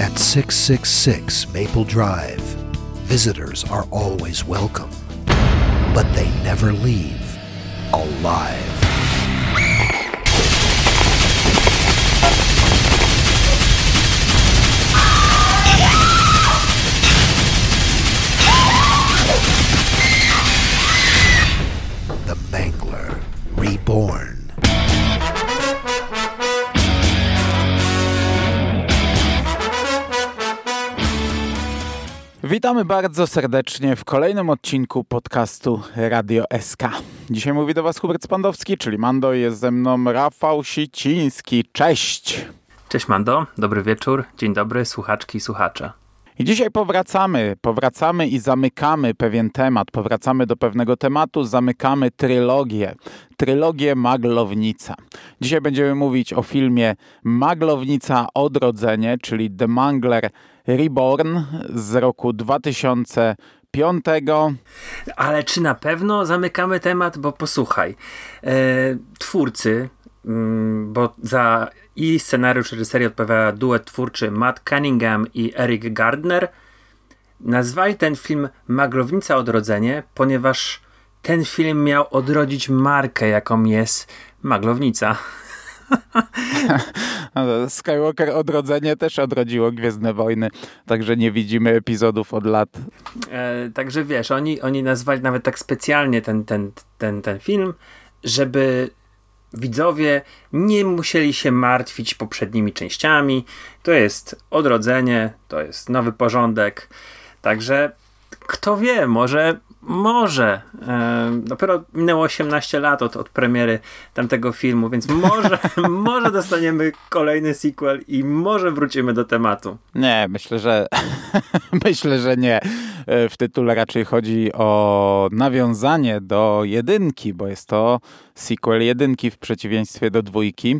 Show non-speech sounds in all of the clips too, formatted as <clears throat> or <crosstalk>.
At 666 Maple Drive, visitors are always welcome, but they never leave alive. Witamy bardzo serdecznie w kolejnym odcinku podcastu Radio SK. Dzisiaj mówi do Was Hubert Spandowski, czyli Mando, jest ze mną Rafał Siciński. Cześć! Cześć Mando, dobry wieczór, dzień dobry, słuchaczki i słuchacze. I dzisiaj powracamy, powracamy i zamykamy pewien temat, powracamy do pewnego tematu, zamykamy trylogię, trylogię Maglownica. Dzisiaj będziemy mówić o filmie Maglownica Odrodzenie, czyli The Mangler Reborn z roku 2005. Ale czy na pewno zamykamy temat? Bo posłuchaj, e, twórcy, mm, bo za i scenariusz reżyserii odpowiada duet twórczy Matt Cunningham i Eric Gardner, nazwali ten film Maglownica Odrodzenie, ponieważ ten film miał odrodzić markę, jaką jest Maglownica. <laughs> Skywalker Odrodzenie też odrodziło Gwiezdne Wojny, także nie widzimy epizodów od lat. E, także wiesz, oni, oni nazwali nawet tak specjalnie ten, ten, ten, ten film, żeby widzowie nie musieli się martwić poprzednimi częściami. To jest odrodzenie, to jest nowy porządek. Także kto wie, może może. E, dopiero minęło 18 lat od, od premiery tamtego filmu, więc może, <laughs> może dostaniemy kolejny sequel i może wrócimy do tematu. Nie, myślę, że <laughs> myślę, że nie. E, w tytule raczej chodzi o nawiązanie do jedynki, bo jest to sequel jedynki w przeciwieństwie do dwójki.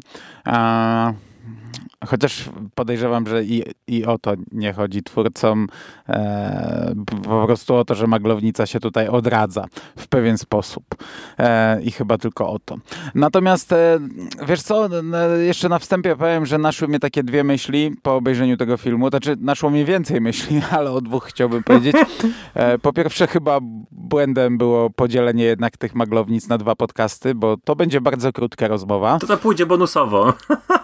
Chociaż podejrzewam, że i, i o to nie chodzi twórcom, e, po prostu o to, że maglownica się tutaj odradza w pewien sposób. E, I chyba tylko o to. Natomiast e, wiesz co, jeszcze na wstępie powiem, że naszły mnie takie dwie myśli po obejrzeniu tego filmu. Znaczy, naszło mnie więcej myśli, <laughs> ale o dwóch chciałbym powiedzieć. E, po pierwsze, chyba błędem było podzielenie jednak tych maglownic na dwa podcasty, bo to będzie bardzo krótka rozmowa. To to pójdzie bonusowo. <laughs>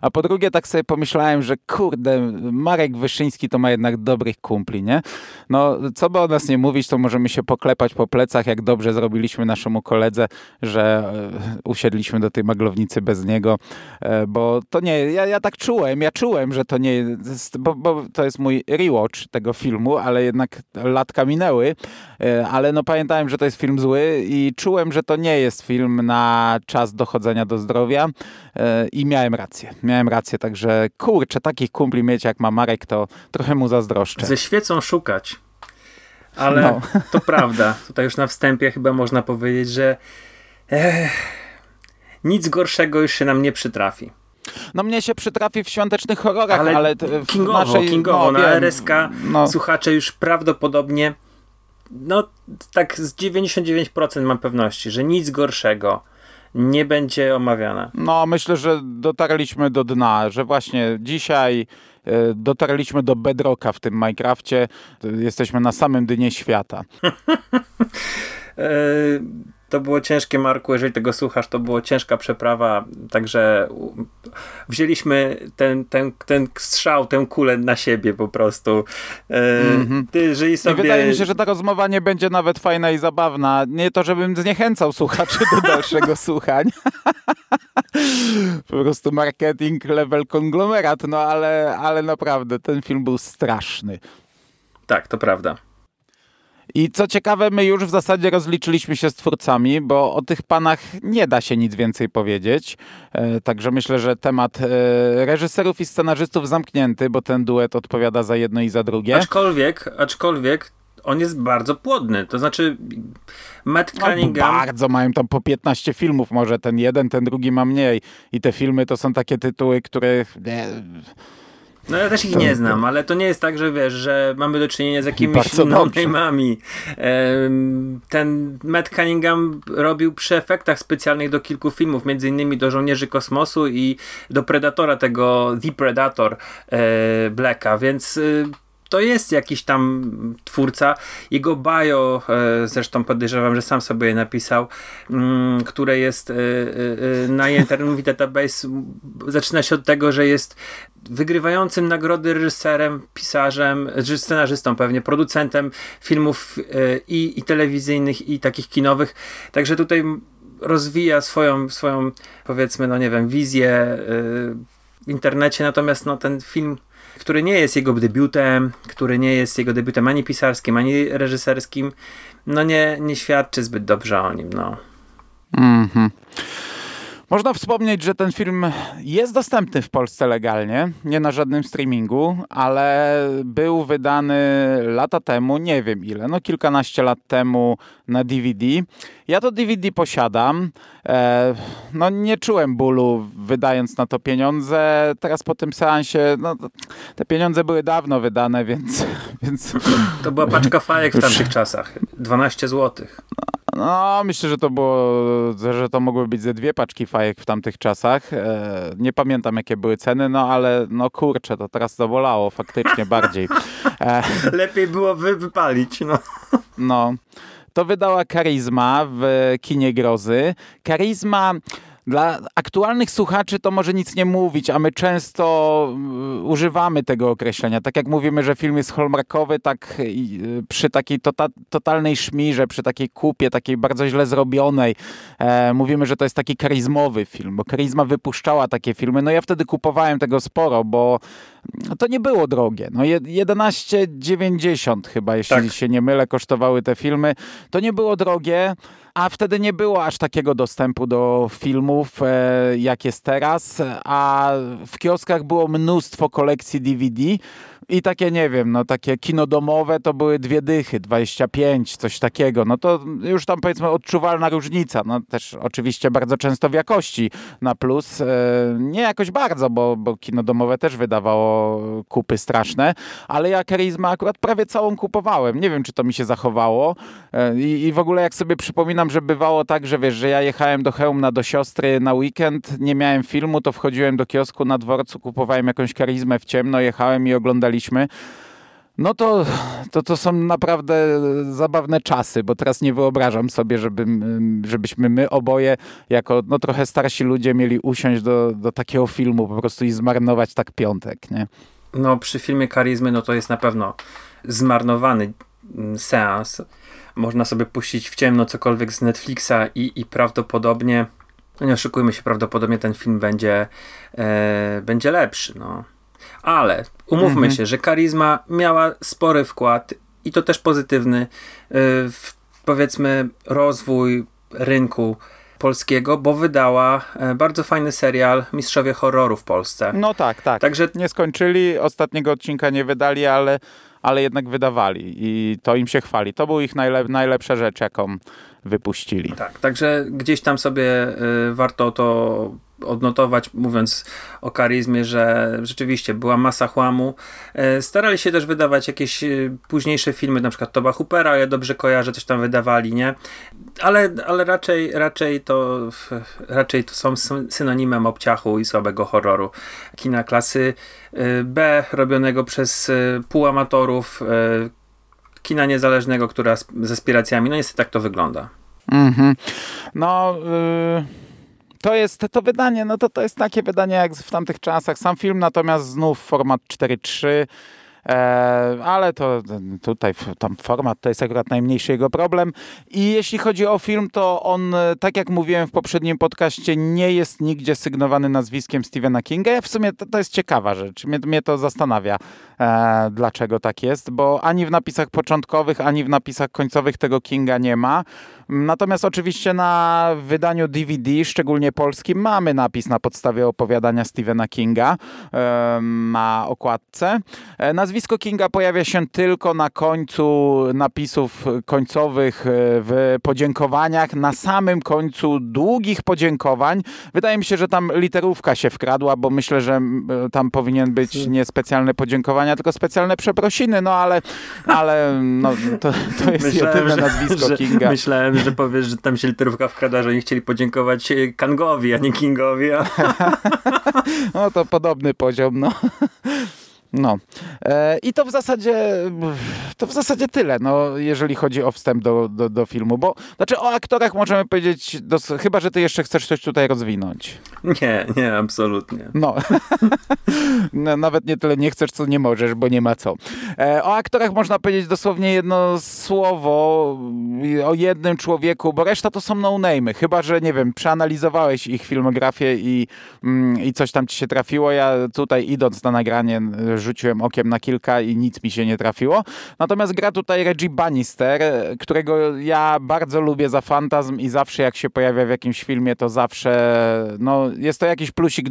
a, po drugie tak sobie pomyślałem, że kurde, Marek Wyszyński to ma jednak dobrych kumpli, nie? No, co by o nas nie mówić, to możemy się poklepać po plecach, jak dobrze zrobiliśmy naszemu koledze, że e, usiedliśmy do tej maglownicy bez niego, e, bo to nie, ja, ja tak czułem, ja czułem, że to nie bo, bo to jest mój rewatch tego filmu, ale jednak latka minęły, e, ale no pamiętałem, że to jest film zły i czułem, że to nie jest film na czas dochodzenia do zdrowia i miałem rację. Miałem rację, także kurczę, takich kumpli mieć jak ma Marek, to trochę mu zazdroszczę. Ze świecą szukać. Ale no. to prawda. Tutaj już na wstępie chyba można powiedzieć, że eh, nic gorszego już się nam nie przytrafi. No mnie się przytrafi w świątecznych horrorach, ale, ale w kingowo, naszej, kingowo no, na wiem, RSK no. słuchacze już prawdopodobnie no tak z 99% mam pewności, że nic gorszego nie będzie omawiana. No, myślę, że dotarliśmy do dna, że właśnie dzisiaj e, dotarliśmy do bedrocka w tym Minecrafcie. Jesteśmy na samym dnie świata. <laughs> <laughs> to było ciężkie, Marku, jeżeli tego słuchasz, to było ciężka przeprawa, także wzięliśmy ten, ten, ten strzał, tę kulę na siebie po prostu. Mm -hmm. Ty żyj sobie... I wydaje mi się, że ta rozmowa nie będzie nawet fajna i zabawna. Nie to, żebym zniechęcał słuchaczy do <laughs> dalszego słuchania. <laughs> po prostu marketing level konglomerat, no ale, ale naprawdę ten film był straszny. Tak, to prawda. I co ciekawe, my już w zasadzie rozliczyliśmy się z twórcami, bo o tych panach nie da się nic więcej powiedzieć. E, także myślę, że temat e, reżyserów i scenarzystów zamknięty, bo ten duet odpowiada za jedno i za drugie. Aczkolwiek, aczkolwiek on jest bardzo płodny. To znaczy Matt no, Cunningham... No, bardzo, mają tam po 15 filmów może. Ten jeden, ten drugi ma mniej. I te filmy to są takie tytuły, które... No ja też ich nie znam, ale to nie jest tak, że wiesz, że mamy do czynienia z jakimiś no-name'ami. Ten Matt Cunningham robił przy efektach specjalnych do kilku filmów, między innymi do Żołnierzy Kosmosu i do Predatora, tego The Predator e, Blacka, więc y, to jest jakiś tam twórca. Jego bio, e, zresztą podejrzewam, że sam sobie je napisał, mm, które jest e, e, na Internet <laughs> Movie Database, zaczyna się od tego, że jest wygrywającym nagrody reżyserem, pisarzem, scenarzystą pewnie, producentem filmów i, i telewizyjnych, i takich kinowych. Także tutaj rozwija swoją, swoją powiedzmy, no nie wiem, wizję w internecie, natomiast no, ten film który nie jest jego debiutem, który nie jest jego debiutem ani pisarskim, ani reżyserskim, no nie, nie świadczy zbyt dobrze o nim, no. Mhm. Można wspomnieć, że ten film jest dostępny w Polsce legalnie, nie na żadnym streamingu, ale był wydany lata temu, nie wiem ile, no kilkanaście lat temu na DVD. Ja to DVD posiadam. E, no nie czułem bólu wydając na to pieniądze. Teraz po tym seansie, no te pieniądze były dawno wydane, więc... <laughs> więc... To była paczka fajek w tamtych czasach. 12 złotych. No, myślę, że to było, że to mogły być ze dwie paczki fajek w tamtych czasach. E, nie pamiętam, jakie były ceny, no ale no kurczę, to teraz zabolało faktycznie bardziej. E, <laughs> Lepiej było wy wypalić, no. No. To wydała Karizma w kinie grozy. Karizma dla aktualnych słuchaczy to może nic nie mówić, a my często mm, używamy tego określenia. Tak jak mówimy, że film jest hallmarkowy, tak y, przy takiej tota, totalnej szmirze, przy takiej kupie, takiej bardzo źle zrobionej, e, mówimy, że to jest taki karizmowy film, bo karizma wypuszczała takie filmy. No ja wtedy kupowałem tego sporo, bo to nie było drogie. No 11,90 chyba, jeśli tak. się nie mylę, kosztowały te filmy. To nie było drogie a wtedy nie było aż takiego dostępu do filmów, e, jak jest teraz, a w kioskach było mnóstwo kolekcji DVD, i takie, nie wiem, no takie kino domowe to były dwie dychy, 25, coś takiego. No to już tam powiedzmy odczuwalna różnica. No też oczywiście bardzo często w jakości na plus. E, nie jakoś bardzo, bo, bo kino domowe też wydawało kupy straszne, ale ja Karizma akurat prawie całą kupowałem. Nie wiem, czy to mi się zachowało. E, I, I w ogóle jak sobie przypominam, że bywało tak, że wiesz, że ja jechałem do Chełmna do siostry na weekend, nie miałem filmu, to wchodziłem do kiosku na dworcu, kupowałem jakąś karizmę w ciemno, jechałem i no to, to, to są naprawdę zabawne czasy, bo teraz nie wyobrażam sobie, żeby, żebyśmy my oboje, jako no, trochę starsi ludzie, mieli usiąść do, do takiego filmu po prostu i zmarnować tak piątek, nie? No przy filmie Karizmy, no to jest na pewno zmarnowany mm, seans. Można sobie puścić w ciemno cokolwiek z Netflixa i, i prawdopodobnie, no nie oszukujmy się, prawdopodobnie ten film będzie, e, będzie lepszy, no. Ale umówmy mhm. się, że Karizma miała spory wkład i to też pozytywny y, w powiedzmy rozwój rynku polskiego, bo wydała e, bardzo fajny serial Mistrzowie Horroru w Polsce. No tak, tak. Także nie skończyli, ostatniego odcinka nie wydali, ale, ale jednak wydawali i to im się chwali. To był ich najlep najlepsza rzecz, jaką wypuścili. Tak, także gdzieś tam sobie y, warto to odnotować, mówiąc o karizmie, że rzeczywiście była masa chłamu. E, starali się też wydawać jakieś e, późniejsze filmy, na przykład Toba Hoopera, ja dobrze kojarzę, coś tam wydawali, nie? Ale, ale raczej, raczej, to, raczej to są synonimem obciachu i słabego horroru. Kina klasy e, B, robionego przez półamatorów, kina niezależnego, która ze aspiracjami, no niestety tak to wygląda. Mhm. No... Y to jest to wydanie, no to to jest takie wydanie jak w tamtych czasach. Sam film natomiast znów format 4.3 E, ale to tutaj tam format to jest akurat najmniejszy jego problem. I jeśli chodzi o film, to on, tak jak mówiłem w poprzednim podcaście, nie jest nigdzie sygnowany nazwiskiem Stephena Kinga. W sumie to, to jest ciekawa rzecz. Mnie, mnie to zastanawia, e, dlaczego tak jest, bo ani w napisach początkowych, ani w napisach końcowych tego Kinga nie ma. Natomiast oczywiście na wydaniu DVD, szczególnie polskim, mamy napis na podstawie opowiadania Stephena Kinga e, na okładce. Nazwisko nazwisko Kinga pojawia się tylko na końcu napisów końcowych w podziękowaniach, na samym końcu długich podziękowań. Wydaje mi się, że tam literówka się wkradła, bo myślę, że tam powinien być nie specjalne podziękowania, tylko specjalne przeprosiny, no ale, ale no, to, to jest myślałem, jedyne nazwisko że, Kinga. Myślałem, że powiesz, że tam się literówka wkradła, że oni chcieli podziękować Kangowi, a nie Kingowi. A... <laughs> no to podobny poziom, no. No. E, I to w zasadzie to w zasadzie tyle, no, jeżeli chodzi o wstęp do, do, do filmu. Bo znaczy o aktorach możemy powiedzieć, dos, chyba że ty jeszcze chcesz coś tutaj rozwinąć. Nie, nie, absolutnie. No. <laughs> no. Nawet nie tyle nie chcesz, co nie możesz, bo nie ma co. E, o aktorach można powiedzieć dosłownie jedno słowo o jednym człowieku, bo reszta to są no-name'y. Chyba, że nie wiem, przeanalizowałeś ich filmografię i, mm, i coś tam ci się trafiło. Ja tutaj idąc na nagranie rzuciłem okiem na kilka i nic mi się nie trafiło. Natomiast gra tutaj Reggie Bannister, którego ja bardzo lubię za fantazm i zawsze jak się pojawia w jakimś filmie, to zawsze no, jest to jakiś plusik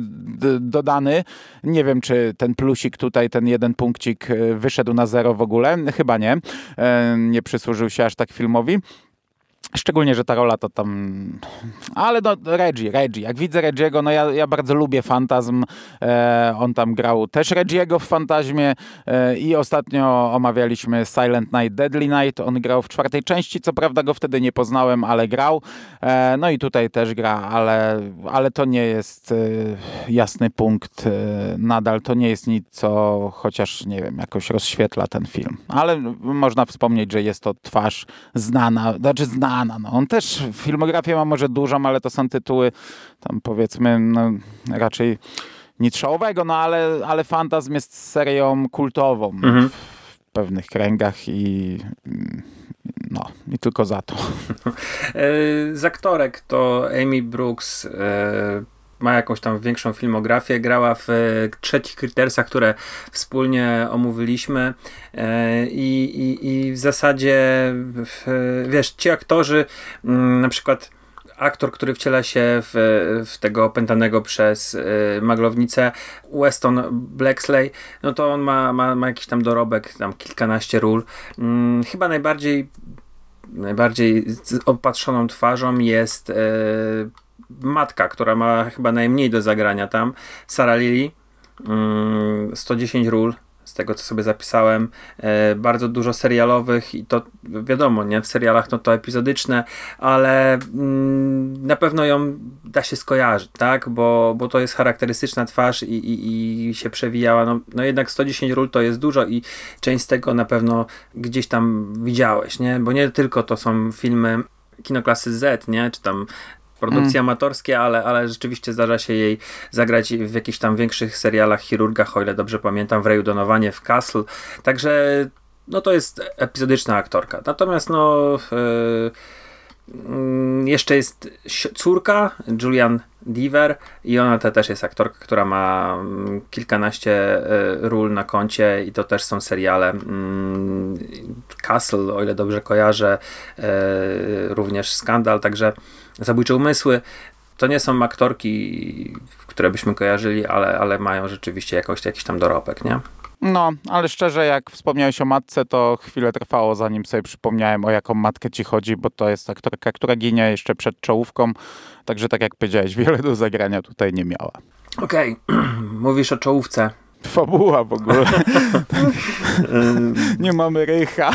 dodany. Nie wiem, czy ten plusik tutaj, ten jeden punkcik e, wyszedł na zero w ogóle. Chyba nie. E, nie przysłużył się aż tak filmowi. Szczególnie, że ta rola to tam... Ale no, Reggie, Reggie. Jak widzę Reggie'ego, no ja, ja bardzo lubię Fantazm. E, on tam grał też Reggie'ego w Fantazmie e, i ostatnio omawialiśmy Silent Night, Deadly Night. On grał w czwartej części, co prawda go wtedy nie poznałem, ale grał. E, no i tutaj też gra, ale, ale to nie jest e, jasny punkt e, nadal. To nie jest nic, co chociaż, nie wiem, jakoś rozświetla ten film. Ale można wspomnieć, że jest to twarz znana, znaczy znana no On też filmografię ma może dużą, ale to są tytuły tam powiedzmy no, raczej nic no ale, ale Fantazm jest serią kultową mhm. w pewnych kręgach i no, i tylko za to. <laughs> E, z aktorek to Amy Brooks e, ma jakąś tam większą filmografię, grała w e, trzecich Crittersach, które wspólnie omówiliśmy e, i, i, i w zasadzie wiesz, ci aktorzy mm, na przykład aktor, który wciela się w, w tego opętanego przez maglownicę, Weston Blacksley, no to on ma, ma, ma jakiś tam dorobek, tam kilkanaście ról. Hmm, chyba najbardziej najbardziej opatrzoną twarzą jest matka, która ma chyba najmniej do zagrania tam, Sara Lily, 110 mm, ról, z tego co sobie zapisałem, e, bardzo dużo serialowych i to wiadomo, nie, w serialach no to epizodyczne, ale mm, na pewno ją da się skojarzyć, tak, bo, bo to jest charakterystyczna twarz i, i, i się przewijała, no, no jednak 110 ról to jest dużo i część z tego na pewno gdzieś tam widziałeś, nie, bo nie tylko to są filmy kinoklasy Z, nie? Czy tam produkcje mm. amatorskie, ale, ale rzeczywiście zdarza się jej zagrać w jakichś tam większych serialach, chirurgach, o ile dobrze pamiętam, w Reju Donowanie, w Castle. Także no to jest epizodyczna aktorka. Natomiast no yy, jeszcze jest córka, Julian Diver i ona to też jest aktorka, która ma mm, kilkanaście e, ról na koncie i to też są seriale mm, Castle, o ile dobrze kojarzę, e, również Skandal, także Zabójcze Umysły. To nie są aktorki, które byśmy kojarzyli, ale, ale mają rzeczywiście jakoś, jakiś tam dorobek, nie? No, ale szczerze, jak wspomniałeś o matce, to chwilę trwało, zanim sobie przypomniałem, o jaką matkę ci chodzi, bo to jest aktorka, która ginie jeszcze przed czołówką. Także tak jak powiedziałeś, wiele do zagrania tutaj nie miała. Okej, okay. <clears throat> mówisz o czołówce. Fabuła w ogóle. <laughs> nie mamy Rycha.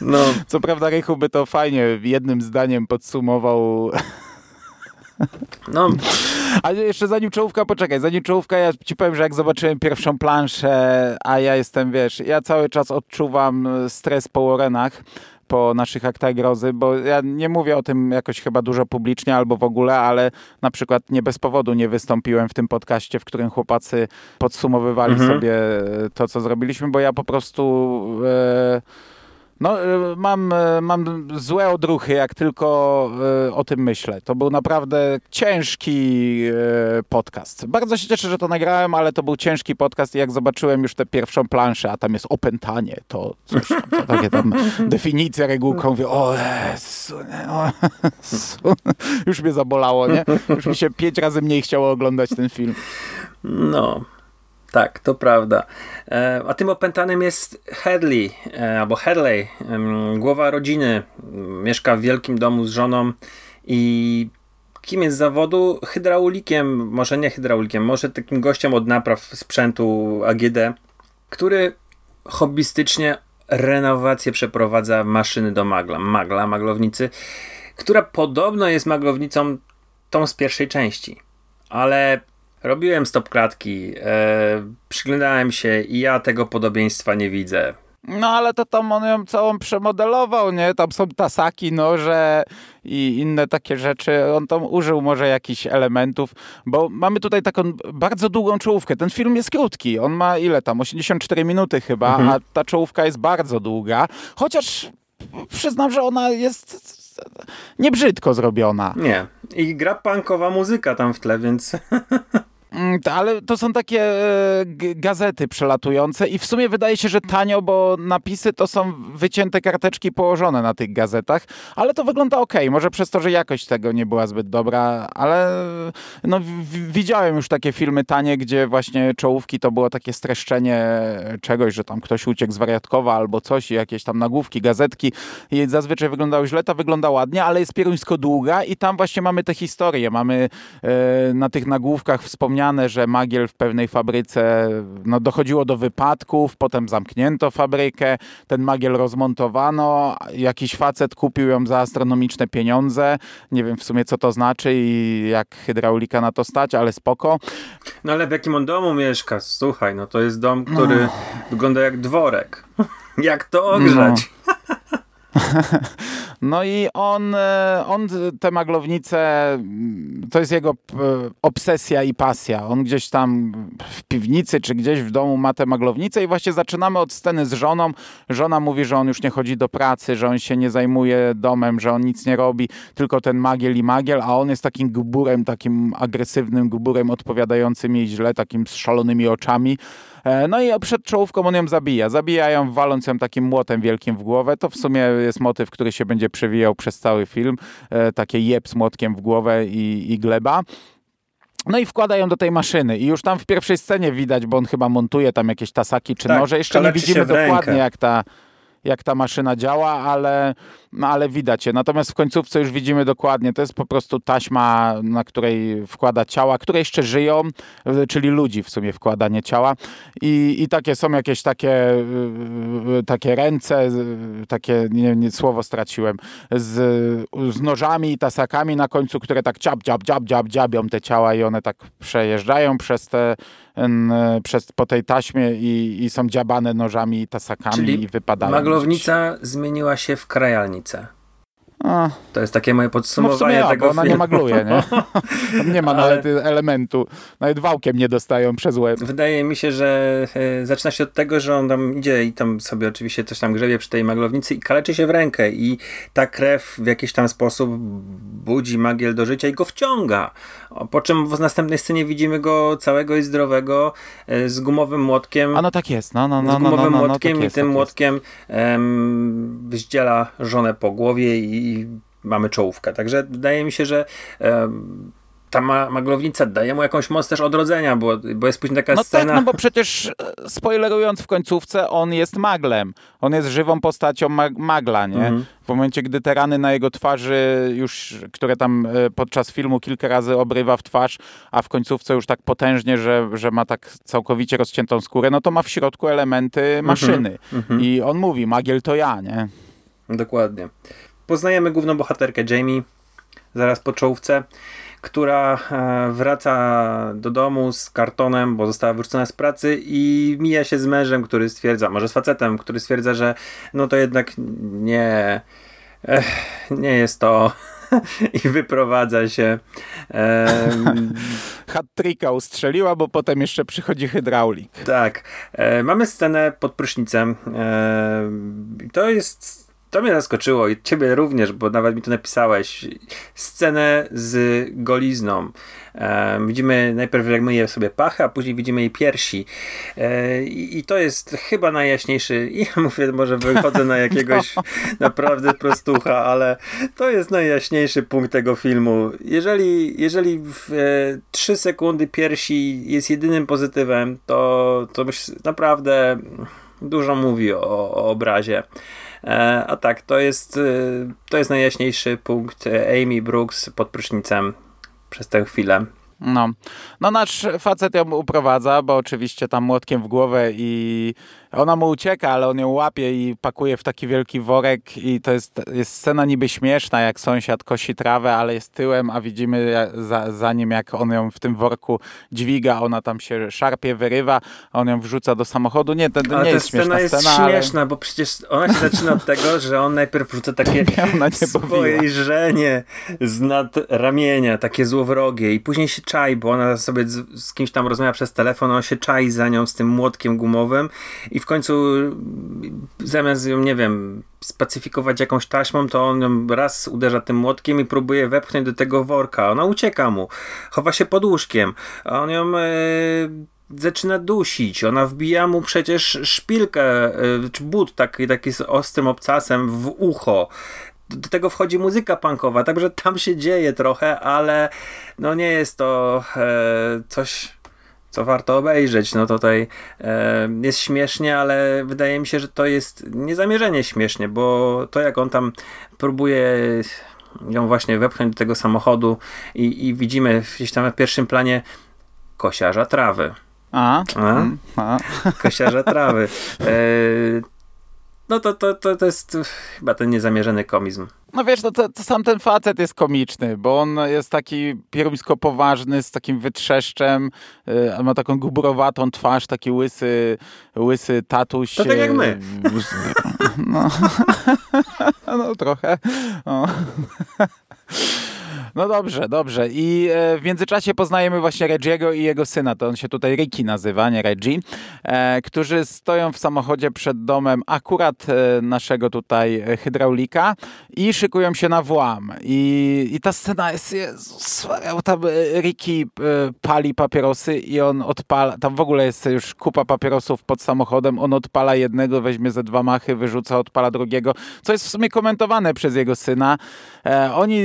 No. Co prawda Rychu by to fajnie jednym zdaniem podsumował no. Ale jeszcze zanim czołówka, poczekaj, zanim czołówka, ja ci powiem, że jak zobaczyłem pierwszą planszę, a ja jestem, wiesz, ja cały czas odczuwam stres po Warrenach, po naszych aktach grozy, bo ja nie mówię o tym jakoś chyba dużo publicznie albo w ogóle, ale na przykład nie bez powodu nie wystąpiłem w tym podcaście, w którym chłopacy podsumowywali mhm. sobie to, co zrobiliśmy, bo ja po prostu... E, no, y, mam, y, mam złe odruchy, jak tylko y, o tym myślę. To był naprawdę ciężki podcast. Bardzo się cieszę, że to nagrałem, ale to był ciężki podcast i jak zobaczyłem już tę pierwszą planszę, a tam jest opętanie, to coś tam, to takie tam <laughs> definicje regułką, mówię, o Jezu, o Jezu. już mnie zabolało, nie? Już mi się pięć razy mniej chciało oglądać ten film. No, Tak, to prawda. E, a tym opętanym jest Hadley, e, albo Hadley, głowa rodziny. Mieszka w wielkim domu z żoną i kim jest zawodu? Hydraulikiem, może nie hydraulikiem, może takim gościem od napraw sprzętu AGD, który hobbystycznie renowację przeprowadza maszyny do magla, magla, maglownicy, która podobno jest maglownicą tą z pierwszej części. Ale robiłem stop klatki, e, przyglądałem się i ja tego podobieństwa nie widzę. No ale to tam on ją całą przemodelował, nie? Tam są tasaki, noże i inne takie rzeczy. On tam użył może jakichś elementów, bo mamy tutaj taką bardzo długą czołówkę. Ten film jest krótki. On ma ile tam? 84 minuty chyba, mhm. a ta czołówka jest bardzo długa. Chociaż przyznam, że ona jest niebrzydko zrobiona. Nie. I gra punkowa muzyka tam w tle, więc... <laughs> Mm, ale to są takie e, gazety przelatujące i w sumie wydaje się, że tanio, bo napisy to są wycięte karteczki położone na tych gazetach, ale to wygląda ok. Może przez to, że jakość tego nie była zbyt dobra, ale no, widziałem już takie filmy tanie, gdzie właśnie czołówki to było takie streszczenie czegoś, że tam ktoś uciekł z wariatkowa albo coś i jakieś tam nagłówki, gazetki i zazwyczaj wyglądało źle, ta wygląda ładnie, ale jest pieruńsko długa i tam właśnie mamy te historie, mamy e, na tych nagłówkach wspomniane wspomniane, że Magiel w pewnej fabryce no, dochodziło do wypadków, potem zamknięto fabrykę, ten Magiel rozmontowano, jakiś facet kupił ją za astronomiczne pieniądze. Nie wiem w sumie co to znaczy i jak hydraulika na to stać, ale spoko. No ale w jakim on domu mieszka? Słuchaj, no to jest dom, który no. wygląda jak dworek. <laughs> jak to ogrzać? No. <laughs> No i on, e, on te maglownice, to jest jego obsesja i pasja. On gdzieś tam w piwnicy czy gdzieś w domu ma te maglownice i właśnie zaczynamy od sceny z żoną. Żona mówi, że on już nie chodzi do pracy, że on się nie zajmuje domem, że on nic nie robi, tylko ten magiel i magiel, a on jest takim guburem, takim agresywnym guburem odpowiadającym jej źle, takim z szalonymi oczami. E, no i przed czołówką on ją zabija. Zabija ją waląc ją takim młotem wielkim w głowę. To w sumie jest motyw, który się będzie przewijał przez cały film. E, takie jeb z młotkiem w głowę i, i gleba. No i wkładają do tej maszyny i już tam w pierwszej scenie widać, bo on chyba montuje tam jakieś tasaki czy tak, noże. Jeszcze nie widzimy dokładnie jak ta, jak ta maszyna działa, ale no ale widać je. Natomiast w końcówce już widzimy dokładnie, to jest po prostu taśma, na której wkłada ciała, które jeszcze żyją, czyli ludzi w sumie wkładanie ciała i, i takie są jakieś takie, takie ręce, takie, nie, nie słowo straciłem, z, z nożami i tasakami na końcu, które tak dziab, dziab, dziab, dziab, dziabią te ciała i one tak przejeżdżają przez te, przez, po tej taśmie i, i są dziabane nożami i tasakami Czyli i wypadają. maglownica zmieniła się w krajalnicę. A. To jest takie moje podsumowanie no tego bo ona filmu. nie magluje, nie? nie ma <laughs> Ale... nawet elementu. Nawet wałkiem nie dostają przez łeb. Wydaje mi się, że e, zaczyna się od tego, że on tam idzie i tam sobie oczywiście coś tam grzebie przy tej maglownicy i kaleczy się w rękę i ta krew w jakiś tam sposób budzi magiel do życia i go wciąga. Po czym w następnej scenie widzimy go całego i zdrowego e, z gumowym młotkiem. A no tak jest, no, no, no. Z gumowym no, no, no, młotkiem tak i jest, tym tak młotkiem um, wyździela żonę po głowie i mamy czołówkę. Także wydaje mi się, że ta ma maglownica daje mu jakąś moc też odrodzenia, bo, bo jest później taka no scena... Tak, no bo przecież e, spoilerując w końcówce, on jest maglem. On jest żywą postacią mag magla, nie? Mhm. W momencie, gdy te rany na jego twarzy już, które tam e, podczas filmu kilka razy obrywa w twarz, a w końcówce już tak potężnie, że, że ma tak całkowicie rozciętą skórę, no to ma w środku elementy mhm. maszyny. Mhm. I on mówi, magiel to ja, nie? Dokładnie. Poznajemy główną bohaterkę Jamie zaraz po czołówce która e, wraca do domu z kartonem, bo została wyrzucona z pracy i mija się z mężem, który stwierdza, może z facetem, który stwierdza, że no to jednak nie, nie jest to <laughs> i wyprowadza się. Um, <laughs> Hat-tricka ustrzeliła, bo potem jeszcze przychodzi hydraulik. Tak. E, mamy scenę pod prysznicem. E, to jest to mnie zaskoczyło i ciebie również, bo nawet mi to napisałeś. Scenę z golizną. E, widzimy najpierw jak myje sobie pachę, a później widzimy jej piersi. E, i, to jest chyba najjaśniejszy, i <laughs> ja mówię, może wychodzę na jakiegoś <laughs> no. naprawdę prostucha, ale to jest najjaśniejszy punkt tego filmu. Jeżeli, jeżeli w e, 3 sekundy piersi jest jedynym pozytywem, to, to myśl, naprawdę dużo mówi o, o obrazie. E, a tak, to jest, e, to jest najjaśniejszy punkt Amy Brooks pod prysznicem przez tę chwilę. No. no nasz facet ją uprowadza, bo oczywiście tam młotkiem w głowę i ona mu ucieka, ale on ją łapie i pakuje w taki wielki worek i to jest, jest scena niby śmieszna, jak sąsiad kosi trawę, ale jest tyłem, a widzimy za, za nim, jak on ją w tym worku dźwiga, ona tam się szarpie, wyrywa, on ją wrzuca do samochodu. Nie, to, to nie jest śmieszna jest scena. jest śmieszna, ale... bo przecież ona się zaczyna od tego, że on najpierw wrzuca takie <laughs> spojrzenie z nad ramienia, takie złowrogie i później się czai, bo ona sobie z, z kimś tam rozmawia przez telefon, on się czai za nią z tym młotkiem gumowym i w końcu zamiast ją, nie wiem, spacyfikować jakąś taśmą, to on ją raz uderza tym młotkiem i próbuje wepchnąć do tego worka. Ona ucieka mu, chowa się pod łóżkiem, a on ją e, zaczyna dusić. Ona wbija mu przecież szpilkę, e, czy but taki, taki z ostrym obcasem w ucho do tego wchodzi muzyka punkowa, także tam się dzieje trochę, ale no nie jest to e, coś co warto obejrzeć. No tutaj e, jest śmiesznie, ale wydaje mi się, że to jest niezamierzenie śmiesznie, bo to jak on tam próbuje ją właśnie wepchnąć do tego samochodu i, i widzimy gdzieś tam w pierwszym planie kosiarza trawy. A, a? Mm, a. Kosiarza trawy. E, no to, to, to, to jest chyba ten niezamierzony komizm. No wiesz, no to, to, sam ten facet jest komiczny, bo on jest taki pieruńsko poważny, z takim wytrzeszczem, yy, ma taką gubrowatą twarz, taki łysy, łysy tatuś. To tak jak my. No, <laughs> no trochę. No. No dobrze, dobrze. I e, w międzyczasie poznajemy właśnie Reggie'ego i jego syna. To on się tutaj Ricky nazywa, nie Reggie. E, którzy stoją w samochodzie przed domem akurat e, naszego tutaj hydraulika i szykują się na włam. I, i ta scena jest, Jezus, tam Ricky pali papierosy i on odpala, tam w ogóle jest już kupa papierosów pod samochodem, on odpala jednego, weźmie ze dwa machy, wyrzuca, odpala drugiego, co jest w sumie komentowane przez jego syna. Oni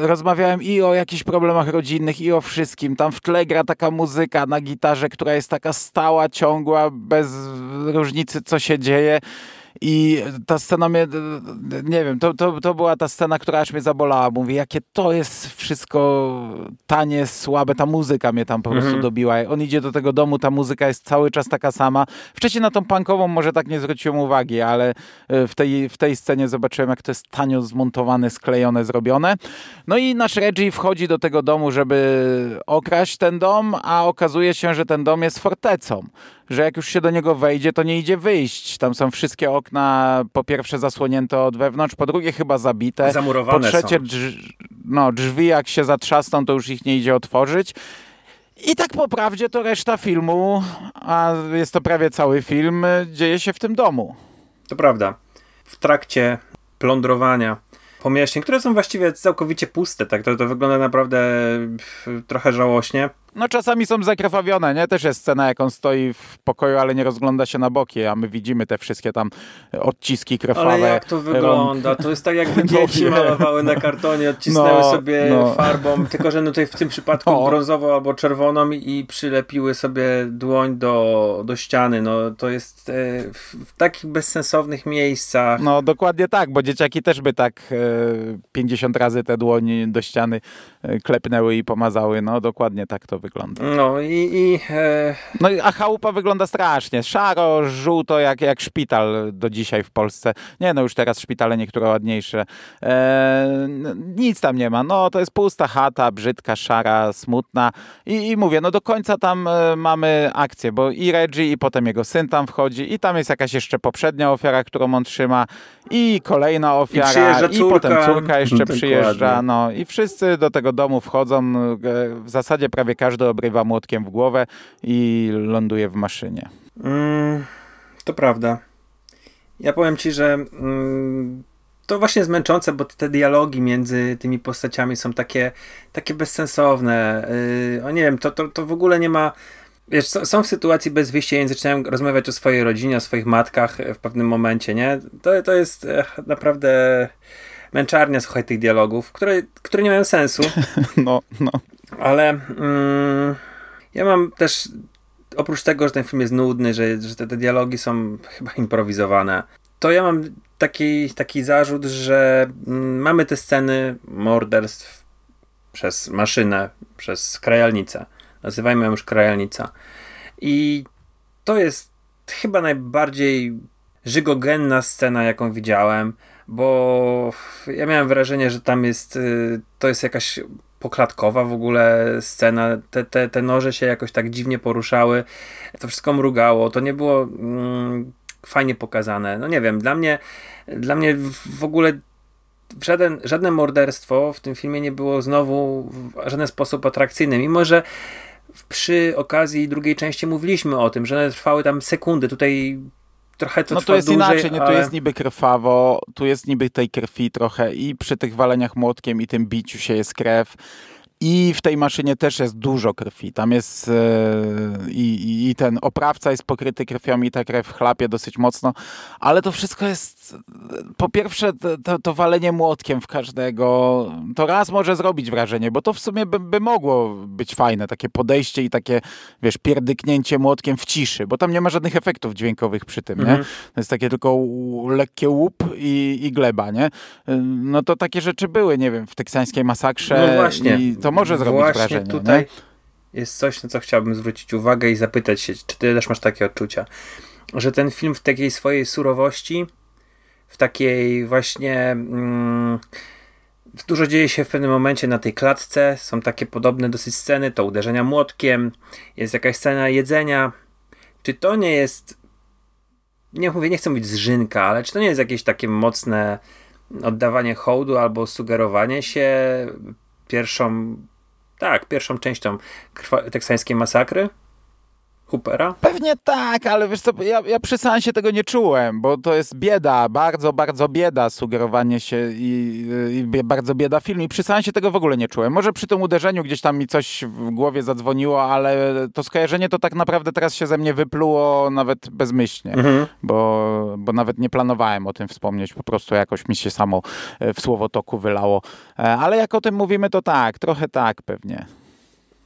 roz rozmawiałem i o jakichś problemach rodzinnych, i o wszystkim. Tam w tle gra taka muzyka na gitarze, która jest taka stała, ciągła, bez różnicy, co się dzieje. I ta scena mnie, nie wiem, to, to, to była ta scena, która aż mnie zabolała. Mówię, jakie to jest wszystko tanie, słabe, ta muzyka mnie tam po prostu mm -hmm. dobiła. On idzie do tego domu, ta muzyka jest cały czas taka sama. Wcześniej na tą punkową może tak nie zwróciłem uwagi, ale e, w tej, w tej scenie zobaczyłem, jak to jest tanio zmontowane, sklejone, zrobione. No i nasz Reggie wchodzi do tego domu, żeby okraść ten dom, a okazuje się, że ten dom jest fortecą że jak już się do niego wejdzie, to nie idzie wyjść. Tam są wszystkie okna po pierwsze zasłonięte od wewnątrz, po drugie chyba zabite. Zamurowane po trzecie drz no, drzwi jak się zatrzasną, to już ich nie idzie otworzyć. I tak po prawdzie to reszta filmu, a jest to prawie cały film, dzieje się w tym domu. To prawda. W trakcie plądrowania pomieszczeń, które są właściwie całkowicie puste, tak to, to wygląda naprawdę trochę żałośnie. No czasami są zakrwawione, nie? Też jest scena, jak on stoi w pokoju, ale nie rozgląda się na boki, a my widzimy te wszystkie tam odciski krwawe. Ale jak to wygląda? To jest tak jakby <laughs> no dzieci no, malowały na kartonie, odcisnęły no, sobie no. farbą, tylko że no tutaj w tym przypadku o. brązową albo czerwoną i przylepiły sobie dłoń do, do ściany. No to jest e, w, w takich bezsensownych miejscach. No dokładnie tak, bo dzieciaki też by tak e, 50 razy te dłonie do ściany e, klepnęły i pomazały. No dokładnie tak to wygląda. No i... i e... No a chałupa wygląda strasznie. Szaro, żółto, jak, jak szpital do dzisiaj w Polsce. Nie, no już teraz szpitale niektóre ładniejsze. E... Nic tam nie ma. No to jest pusta chata, brzydka, szara, smutna. I, i mówię, no do końca tam e, mamy akcję, bo i Reggie, i potem jego syn tam wchodzi, i tam jest jakaś jeszcze poprzednia ofiara, którą on trzyma, i kolejna ofiara, i, i potem córka jeszcze <laughs> przyjeżdża. No i wszyscy do tego domu wchodzą. E, w zasadzie prawie każdy każdy obrywa młotkiem w głowę i ląduje w maszynie. Mm, to prawda. Ja powiem ci, że mm, to właśnie jest męczące, bo te dialogi między tymi postaciami są takie, takie bezsensowne. Yy, o nie wiem, to, to, to w ogóle nie ma. Wiesz, są w sytuacji bez wyjścia i zaczynają rozmawiać o swojej rodzinie, o swoich matkach w pewnym momencie, nie? To, to jest ech, naprawdę męczarnia, słuchaj, tych dialogów, które, które nie mają sensu. <laughs> No, no. Ale mm, ja mam też, oprócz tego, że ten film jest nudny, że, że te, te dialogi są chyba improwizowane, to ja mam taki, taki zarzut, że mm, mamy te sceny morderstw przez maszynę, przez krajalnicę. Nazywajmy ją już krajalnica. I to jest chyba najbardziej żygogenna scena, jaką widziałem, bo ja miałem wrażenie, że tam jest, y, to jest jakaś poklatkowa w ogóle scena, te, te, te noże się jakoś tak dziwnie poruszały, to wszystko mrugało, to nie było mm, fajnie pokazane. No nie wiem, dla mnie, dla mnie w ogóle żaden, żadne morderstwo w tym filmie nie było znowu w żaden sposób atrakcyjne, mimo że przy okazji drugiej części mówiliśmy o tym, że one trwały tam sekundy. Tutaj trochę to No to jest dłużej, inaczej, nie? ale... tu jest niby krwawo, tu jest niby tej krwi trochę i przy tych waleniach młotkiem i tym biciu się jest krew. I w tej maszynie też jest dużo krwi. Tam jest e, i, i ten oprawca jest pokryty krwią i ta krew chlapie dosyć mocno, ale to wszystko jest po pierwsze to, to walenie młotkiem w każdego, to raz może zrobić wrażenie, bo to w sumie by, by mogło być fajne, takie podejście i takie, wiesz, pierdyknięcie młotkiem w ciszy, bo tam nie ma żadnych efektów dźwiękowych przy tym, Mhm. nie? To jest takie tylko lekkie łup i, i gleba, nie? No to takie rzeczy były, nie wiem, w teksańskiej masakrze No właśnie. i to może zrobić Właśnie wrażenie, tutaj nie? jest coś, na co chciałbym zwrócić uwagę i zapytać się, czy ty też masz takie odczucia, że ten film w takiej swojej surowości, w takiej właśnie... Mm, dużo dzieje się w pewnym momencie na tej klatce, są takie podobne dosyć sceny, to uderzenia młotkiem, jest jakaś scena jedzenia. Czy to nie jest, nie mówię, nie chcę mówić zżynka, ale czy to nie jest jakieś takie mocne oddawanie hołdu albo sugerowanie się pierwszą, tak, pierwszą częścią teksańskiej masakry? Hoopera? Pewnie tak, ale wiesz co, ja, ja przy seansie tego nie czułem, bo to jest bieda, bardzo, bardzo bieda sugerowanie się i, i bardzo bieda film i przy seansie tego w ogóle nie czułem. Może przy tym uderzeniu gdzieś tam mi coś w głowie zadzwoniło, ale to skojarzenie to tak naprawdę teraz się ze mnie wypluło nawet bezmyślnie, Mhm. bo, bo nawet nie planowałem o tym wspomnieć, po prostu jakoś mi się samo e, w słowotoku wylało. E, Ale jak o tym mówimy, to tak, trochę tak pewnie.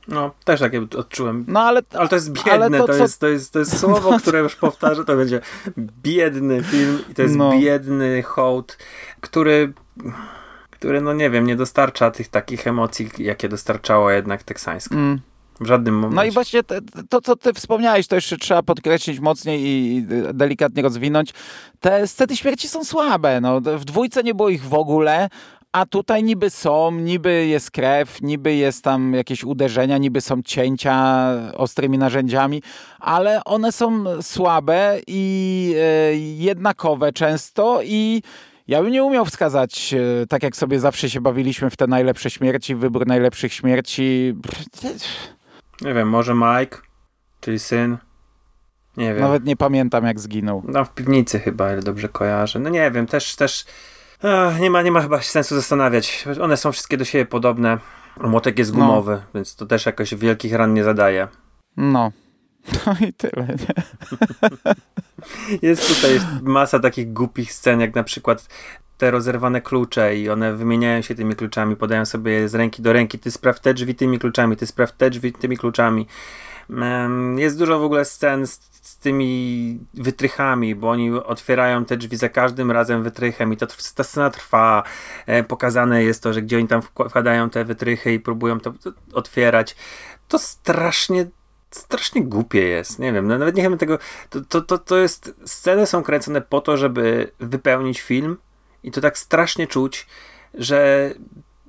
No, też takie odczułem. No ale, Ale to jest biedne, to, to jest, to, jest, to jest słowo, <laughs> które już powtarzę, to będzie biedny film i to jest No. biedny hołd, który, który, no nie wiem, nie dostarcza tych takich emocji, jakie dostarczała jednak teksańska. Mm. W żadnym momencie. No i właśnie te, to, co ty wspomniałeś, to jeszcze trzeba podkreślić mocniej i i delikatnie rozwinąć. Te sceny śmierci są słabe. No. W dwójce nie było ich w ogóle, a tutaj niby są, niby jest krew, niby jest tam jakieś uderzenia, niby są cięcia ostrymi narzędziami, ale one są słabe i e, jednakowe często i ja bym nie umiał wskazać, e, tak jak sobie zawsze się bawiliśmy w te najlepsze śmierci, wybór najlepszych śmierci. Nie wiem, może Mike, czyli syn. Nie wiem. Nawet nie pamiętam, jak zginął. No w piwnicy chyba, ile dobrze kojarzę. No nie wiem, też, też nie, ma, nie ma chyba sensu zastanawiać. One są wszystkie do siebie podobne. Młotek jest No. gumowy, więc to też jakoś wielkich ran nie zadaje. No. <laughs> No i tyle. Nie? Jest tutaj masa takich głupich scen, jak na przykład te rozerwane klucze i one wymieniają się tymi kluczami, podają sobie je z ręki do ręki. Ty spraw te drzwi tymi kluczami, ty spraw te drzwi tymi kluczami. Jest dużo w ogóle scen z, z tymi wytrychami, bo oni otwierają te drzwi za każdym razem wytrychem i to, ta scena trwa. E, Pokazane jest to, że gdzie oni tam wkła- wkładają te wytrychy i próbują to, otwierać. To strasznie strasznie głupie jest. Nie wiem, no nawet nie wiem tego. To, to, to, to jest. Sceny są kręcone po to, żeby wypełnić film, i to tak strasznie czuć, że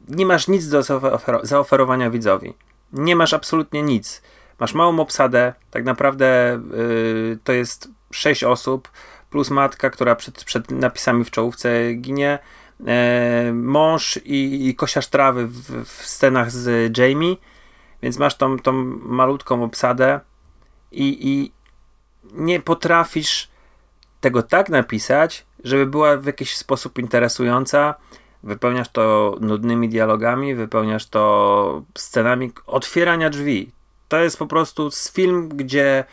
nie masz nic do zaofer- zaoferowania widzowi. Nie masz absolutnie nic. Masz małą obsadę, tak naprawdę yy, to jest sześć osób, plus matka, która przed, przed napisami w czołówce ginie, e, mąż i, i kosiarz trawy w, w scenach z Jamie, więc masz tą, tą malutką obsadę i, i nie potrafisz tego tak napisać, żeby była w jakiś sposób interesująca. Wypełniasz to nudnymi dialogami, wypełniasz to scenami otwierania drzwi. To jest po prostu film, gdzie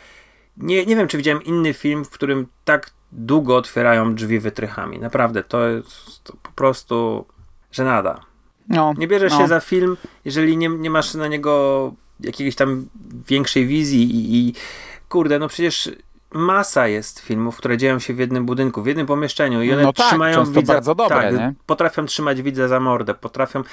nie, nie wiem, czy widziałem inny film, w którym tak długo otwierają drzwi wytrychami. Naprawdę, to jest to po prostu żenada. No, nie bierzesz no. się za film, jeżeli nie, nie masz na niego jakiejś tam większej wizji i, i kurde, no przecież masa jest filmów, które dzieją się w jednym budynku, w jednym pomieszczeniu i one no tak, trzymają widza, bardzo dobre, tak, nie? potrafią trzymać widza za mordę, potrafią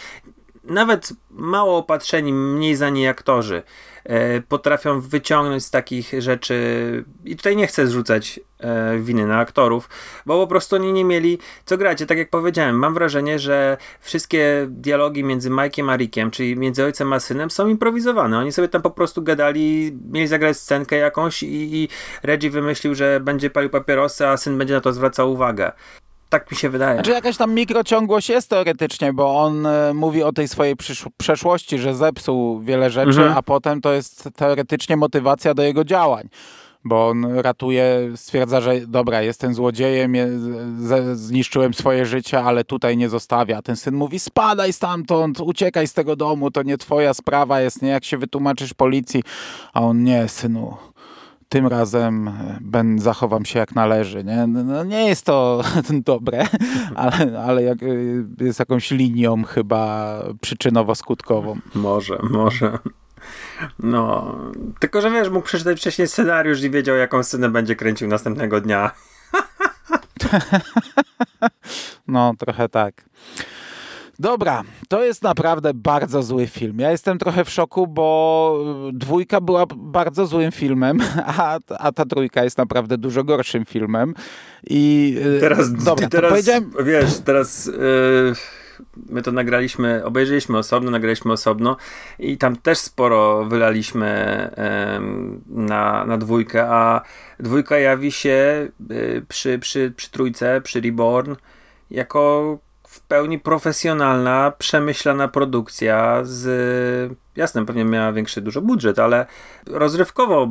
nawet mało opatrzeni, mniej znani aktorzy e, potrafią wyciągnąć z takich rzeczy i tutaj nie chcę zrzucać e, winy na aktorów, bo po prostu oni nie mieli co grać. tak jak powiedziałem, mam wrażenie, że wszystkie dialogi między Mike'iem a Rickiem, czyli między ojcem a synem są improwizowane. Oni sobie tam po prostu gadali, mieli zagrać scenkę jakąś i, i Reggie wymyślił, że będzie palił papierosy, a syn będzie na to zwracał uwagę. Tak mi się wydaje. Znaczy jakaś tam mikrociągłość jest teoretycznie, bo on e, mówi o tej swojej przeszłości, że zepsuł wiele rzeczy, mhm. a potem to jest teoretycznie motywacja do jego działań bo on ratuje, stwierdza, że dobra, jestem złodziejem, je, z, zniszczyłem swoje życie, ale tutaj nie zostawia. Ten syn mówi, spadaj stamtąd, uciekaj z tego domu, to nie twoja sprawa jest, nie, jak się wytłumaczysz policji. A on, nie, synu, tym razem e, ben, zachowam się jak należy. Nie, no, no nie jest to <laughs> dobre, <laughs> ale, ale jak, e, jest jakąś linią chyba przyczynowo-skutkową. Może, może. No, tylko że wiesz, mógł przeczytać wcześniej scenariusz i wiedział, jaką scenę będzie kręcił następnego dnia. <laughs> no, trochę tak. Dobra, to jest naprawdę bardzo zły film. Ja jestem trochę w szoku, bo dwójka była bardzo złym filmem, <laughs> a, a ta trójka jest naprawdę dużo gorszym filmem. I y, teraz, dobra, teraz powiedziałem... wiesz, teraz yy, my to nagraliśmy, obejrzeliśmy osobno, nagraliśmy osobno i tam też sporo wylaliśmy yy, na, na dwójkę, a dwójka jawi się yy, przy, przy, przy trójce, przy Reborn jako pełni profesjonalna, przemyślana produkcja z... Jasne, pewnie miała większy dużo budżet, ale rozrywkowo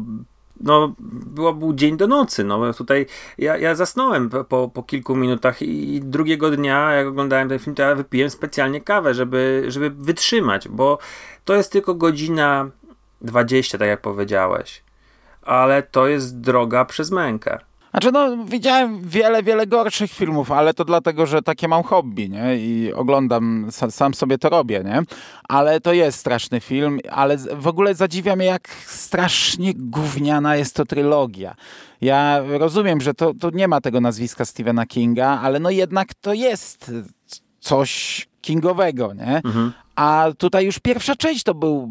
no, było, był dzień do nocy. No, tutaj ja, ja zasnąłem po, po kilku minutach i drugiego dnia, jak oglądałem ten film, to ja wypiłem specjalnie kawę, żeby, żeby wytrzymać, bo to jest tylko godzina 20, tak jak powiedziałeś. Ale to jest droga przez mękę. Znaczy, no, widziałem wiele, wiele gorszych filmów, ale to dlatego, że takie mam hobby, nie? I oglądam, sam sobie to robię, nie? Ale to jest straszny film, ale w ogóle zadziwia mnie, jak strasznie gówniana jest to trylogia. Ja rozumiem, że to, to nie ma tego nazwiska Stephena Kinga, ale no jednak to jest coś kingowego, nie? Mhm. A tutaj już pierwsza część to był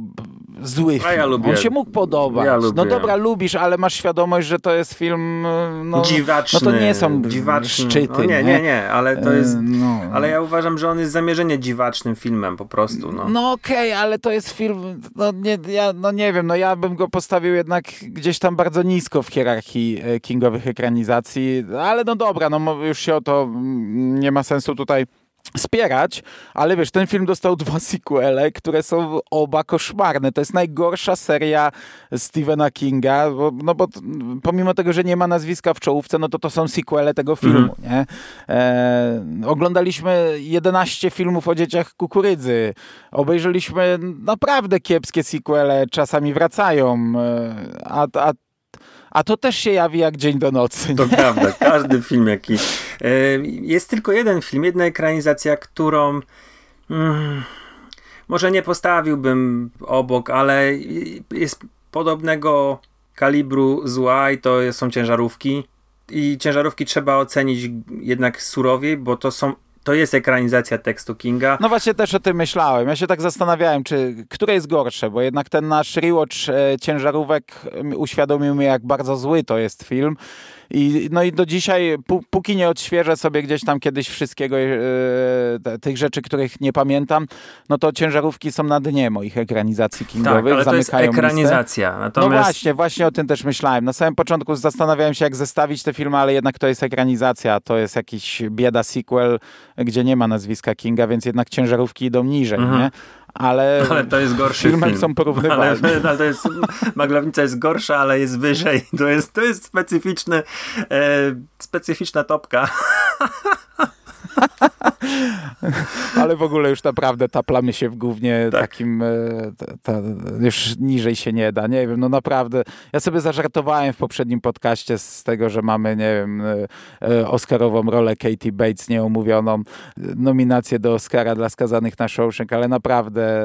zły film. Ja lubię. On się mógł podobać. Ja no dobra, lubisz, ale masz świadomość, że to jest film no, dziwaczny. No to nie są dziwaczny. szczyty. No nie, nie, nie, ale to jest no. ale ja uważam, że on jest zamierzenie dziwacznym filmem po prostu. No, no okej, okay, ale to jest film no nie, ja, no nie wiem, no ja bym go postawił jednak gdzieś tam bardzo nisko w hierarchii e, kingowych ekranizacji, ale no dobra, no już się o to mm, nie ma sensu tutaj spierać, ale wiesz, ten film dostał dwa sequele, które są oba koszmarne. To jest najgorsza seria Stephena Kinga, bo, no bo pomimo tego, że nie ma nazwiska w czołówce, no to to są sequele tego filmu, mm. nie? E, oglądaliśmy 11 filmów o dzieciach kukurydzy. Obejrzeliśmy naprawdę kiepskie sequele, czasami wracają, e, a, a a to też się jawi jak dzień do nocy. To prawda, każdy film jaki. E, jest tylko jeden film, jedna ekranizacja, którą hmm, może nie postawiłbym obok, ale jest podobnego kalibru zła i to są ciężarówki. I ciężarówki trzeba ocenić jednak surowiej, bo to są to jest ekranizacja tekstu Kinga. No właśnie też o tym myślałem. Ja się tak zastanawiałem, czy które jest gorsze, bo jednak ten nasz rewatch e, ciężarówek uświadomił mi, jak bardzo zły to jest film. I, no i do dzisiaj, póki nie odświeżę sobie gdzieś tam kiedyś wszystkiego, e, tych rzeczy, których nie pamiętam, no to ciężarówki są na dnie moich ekranizacji kingowych. Tak, ale to jest ekranizacja. Natomiast... No właśnie, właśnie o tym też myślałem. Na samym początku zastanawiałem się, jak zestawić te filmy, ale jednak to jest ekranizacja, to jest jakiś bieda sequel, gdzie nie ma nazwiska Kinga, więc jednak ciężarówki idą niżej, Mhm. nie? Ale, Ale to jest gorszy film. są porównywalne. Ale, ale to jest, Maglownica jest gorsza, ale jest wyżej. To jest, to jest specyficzny, e, specyficzna topka. Ale w ogóle już naprawdę taplamy się w głównie Tak. takim, e, ta, ta, już niżej się nie da, nie wiem, no naprawdę. Ja sobie zażartowałem w poprzednim podcaście z tego, że mamy, nie wiem, e, e, Oscarową rolę Katie Bates nieomówioną, nominację do Oscara dla skazanych na Shawshank, ale naprawdę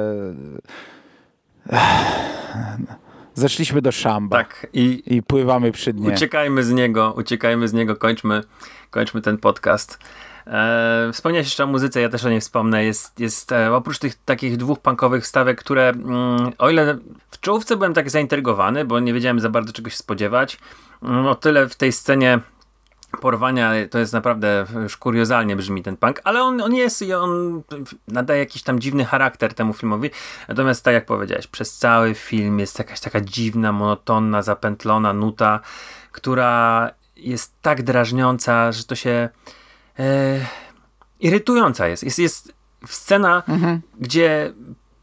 zeszliśmy do szamba Tak. I i pływamy przy dnie. uciekajmy z niego, uciekajmy z niego, kończmy, kończmy ten podcast. E, wspomniałeś jeszcze o muzyce, ja też o niej wspomnę. Jest, jest e, oprócz tych takich dwóch punkowych wstawek, które mm, o ile w czołówce byłem tak zaintrygowany, bo nie wiedziałem za bardzo czegoś spodziewać, mm, o tyle w tej scenie porwania to jest naprawdę już kuriozalnie brzmi ten punk, ale on, on jest i on nadaje jakiś tam dziwny charakter temu filmowi. Natomiast tak jak powiedziałeś, przez cały film jest jakaś taka dziwna, monotonna, zapętlona nuta, która jest tak drażniąca, że to się e, irytująca jest. Jest, jest scena, gdzie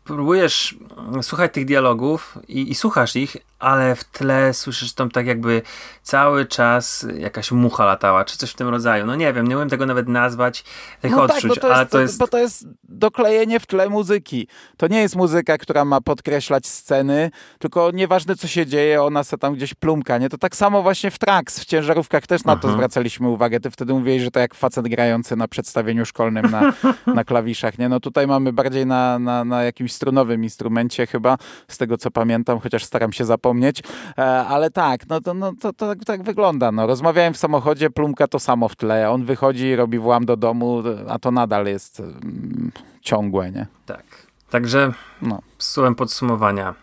próbujesz słuchać tych dialogów i, i słuchasz ich, ale w tle słyszysz tam tak jakby cały czas jakaś mucha latała, czy coś w tym rodzaju. No nie wiem, nie umiem tego nawet nazwać, tych No tak, odczuć, to, jest, ale to jest... bo to jest doklejenie w tle muzyki. To nie jest muzyka, która ma podkreślać sceny, tylko nieważne co się dzieje, ona se tam gdzieś plumka, nie? To tak samo właśnie w Trax, w ciężarówkach też na to Aha. zwracaliśmy uwagę. Ty wtedy mówiłeś, że to jak facet grający na przedstawieniu szkolnym na, <laughs> na klawiszach, nie? No tutaj mamy bardziej na, na, na jakimś strunowym instrumencie chyba, z tego co pamiętam, chociaż staram się zapomnieć. E, ale tak, no to, no, to, to tak, tak wygląda. No. Rozmawiałem w samochodzie, plumka to samo w tle. On wychodzi, robi włam do domu, a to nadal jest mm, ciągłe, nie? Tak. Także No. słowem podsumowania.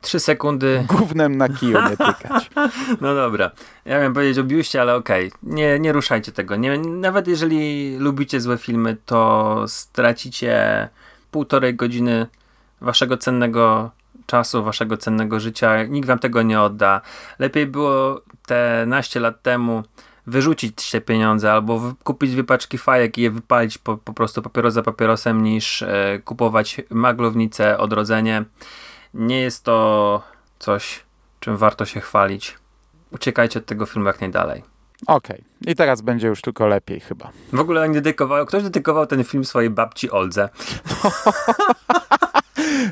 Trzy sekundy. <laughs> Gównem na kiju nie tykać. <laughs> No dobra. Ja miałem powiedzieć o biuście, ale okej. Nie, nie ruszajcie tego. Nie, nawet jeżeli lubicie złe filmy, to stracicie półtorej godziny waszego cennego czasu, waszego cennego życia. Nikt wam tego nie odda. Lepiej było te naście lat temu wyrzucić te pieniądze albo kupić wypaczki fajek i je wypalić po, po prostu papieros za papierosem niż e, kupować maglownicę, odrodzenie. Nie jest to coś, czym warto się chwalić. Uciekajcie od tego filmu jak najdalej. Okej. I teraz będzie już tylko lepiej chyba. W ogóle oni dedykował, ktoś dedykował ten film swojej babci Oldze. <laughs>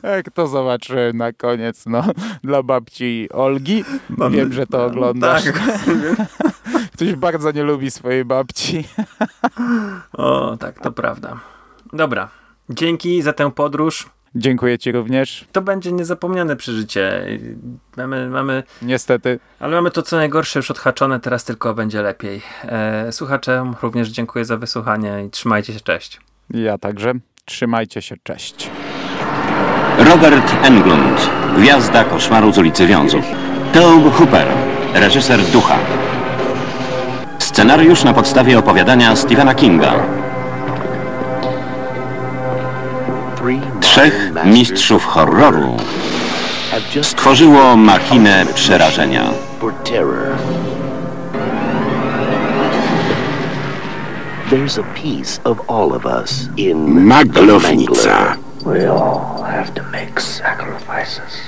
Jak to zobaczyłem na koniec, no. Dla babci Olgi. Wiem, że to oglądasz. Tak. <laughs> Ktoś bardzo nie lubi swojej babci. <laughs> O, tak, to prawda. Dobra. Dzięki za tę podróż. Dziękuję ci również. To będzie niezapomniane przeżycie. Mamy, mamy, Niestety. ale mamy to co najgorsze już odhaczone, teraz tylko będzie lepiej. E, słuchaczom również dziękuję za wysłuchanie i trzymajcie się, cześć. Ja także. Trzymajcie się. Cześć. Robert Englund, gwiazda koszmaru z ulicy Wiązów. Tobe Hooper, reżyser Ducha. Scenariusz na podstawie opowiadania Stephena Kinga. Trzech mistrzów horroru stworzyło machinę przerażenia. Maglownica. We all have to make sacrifices.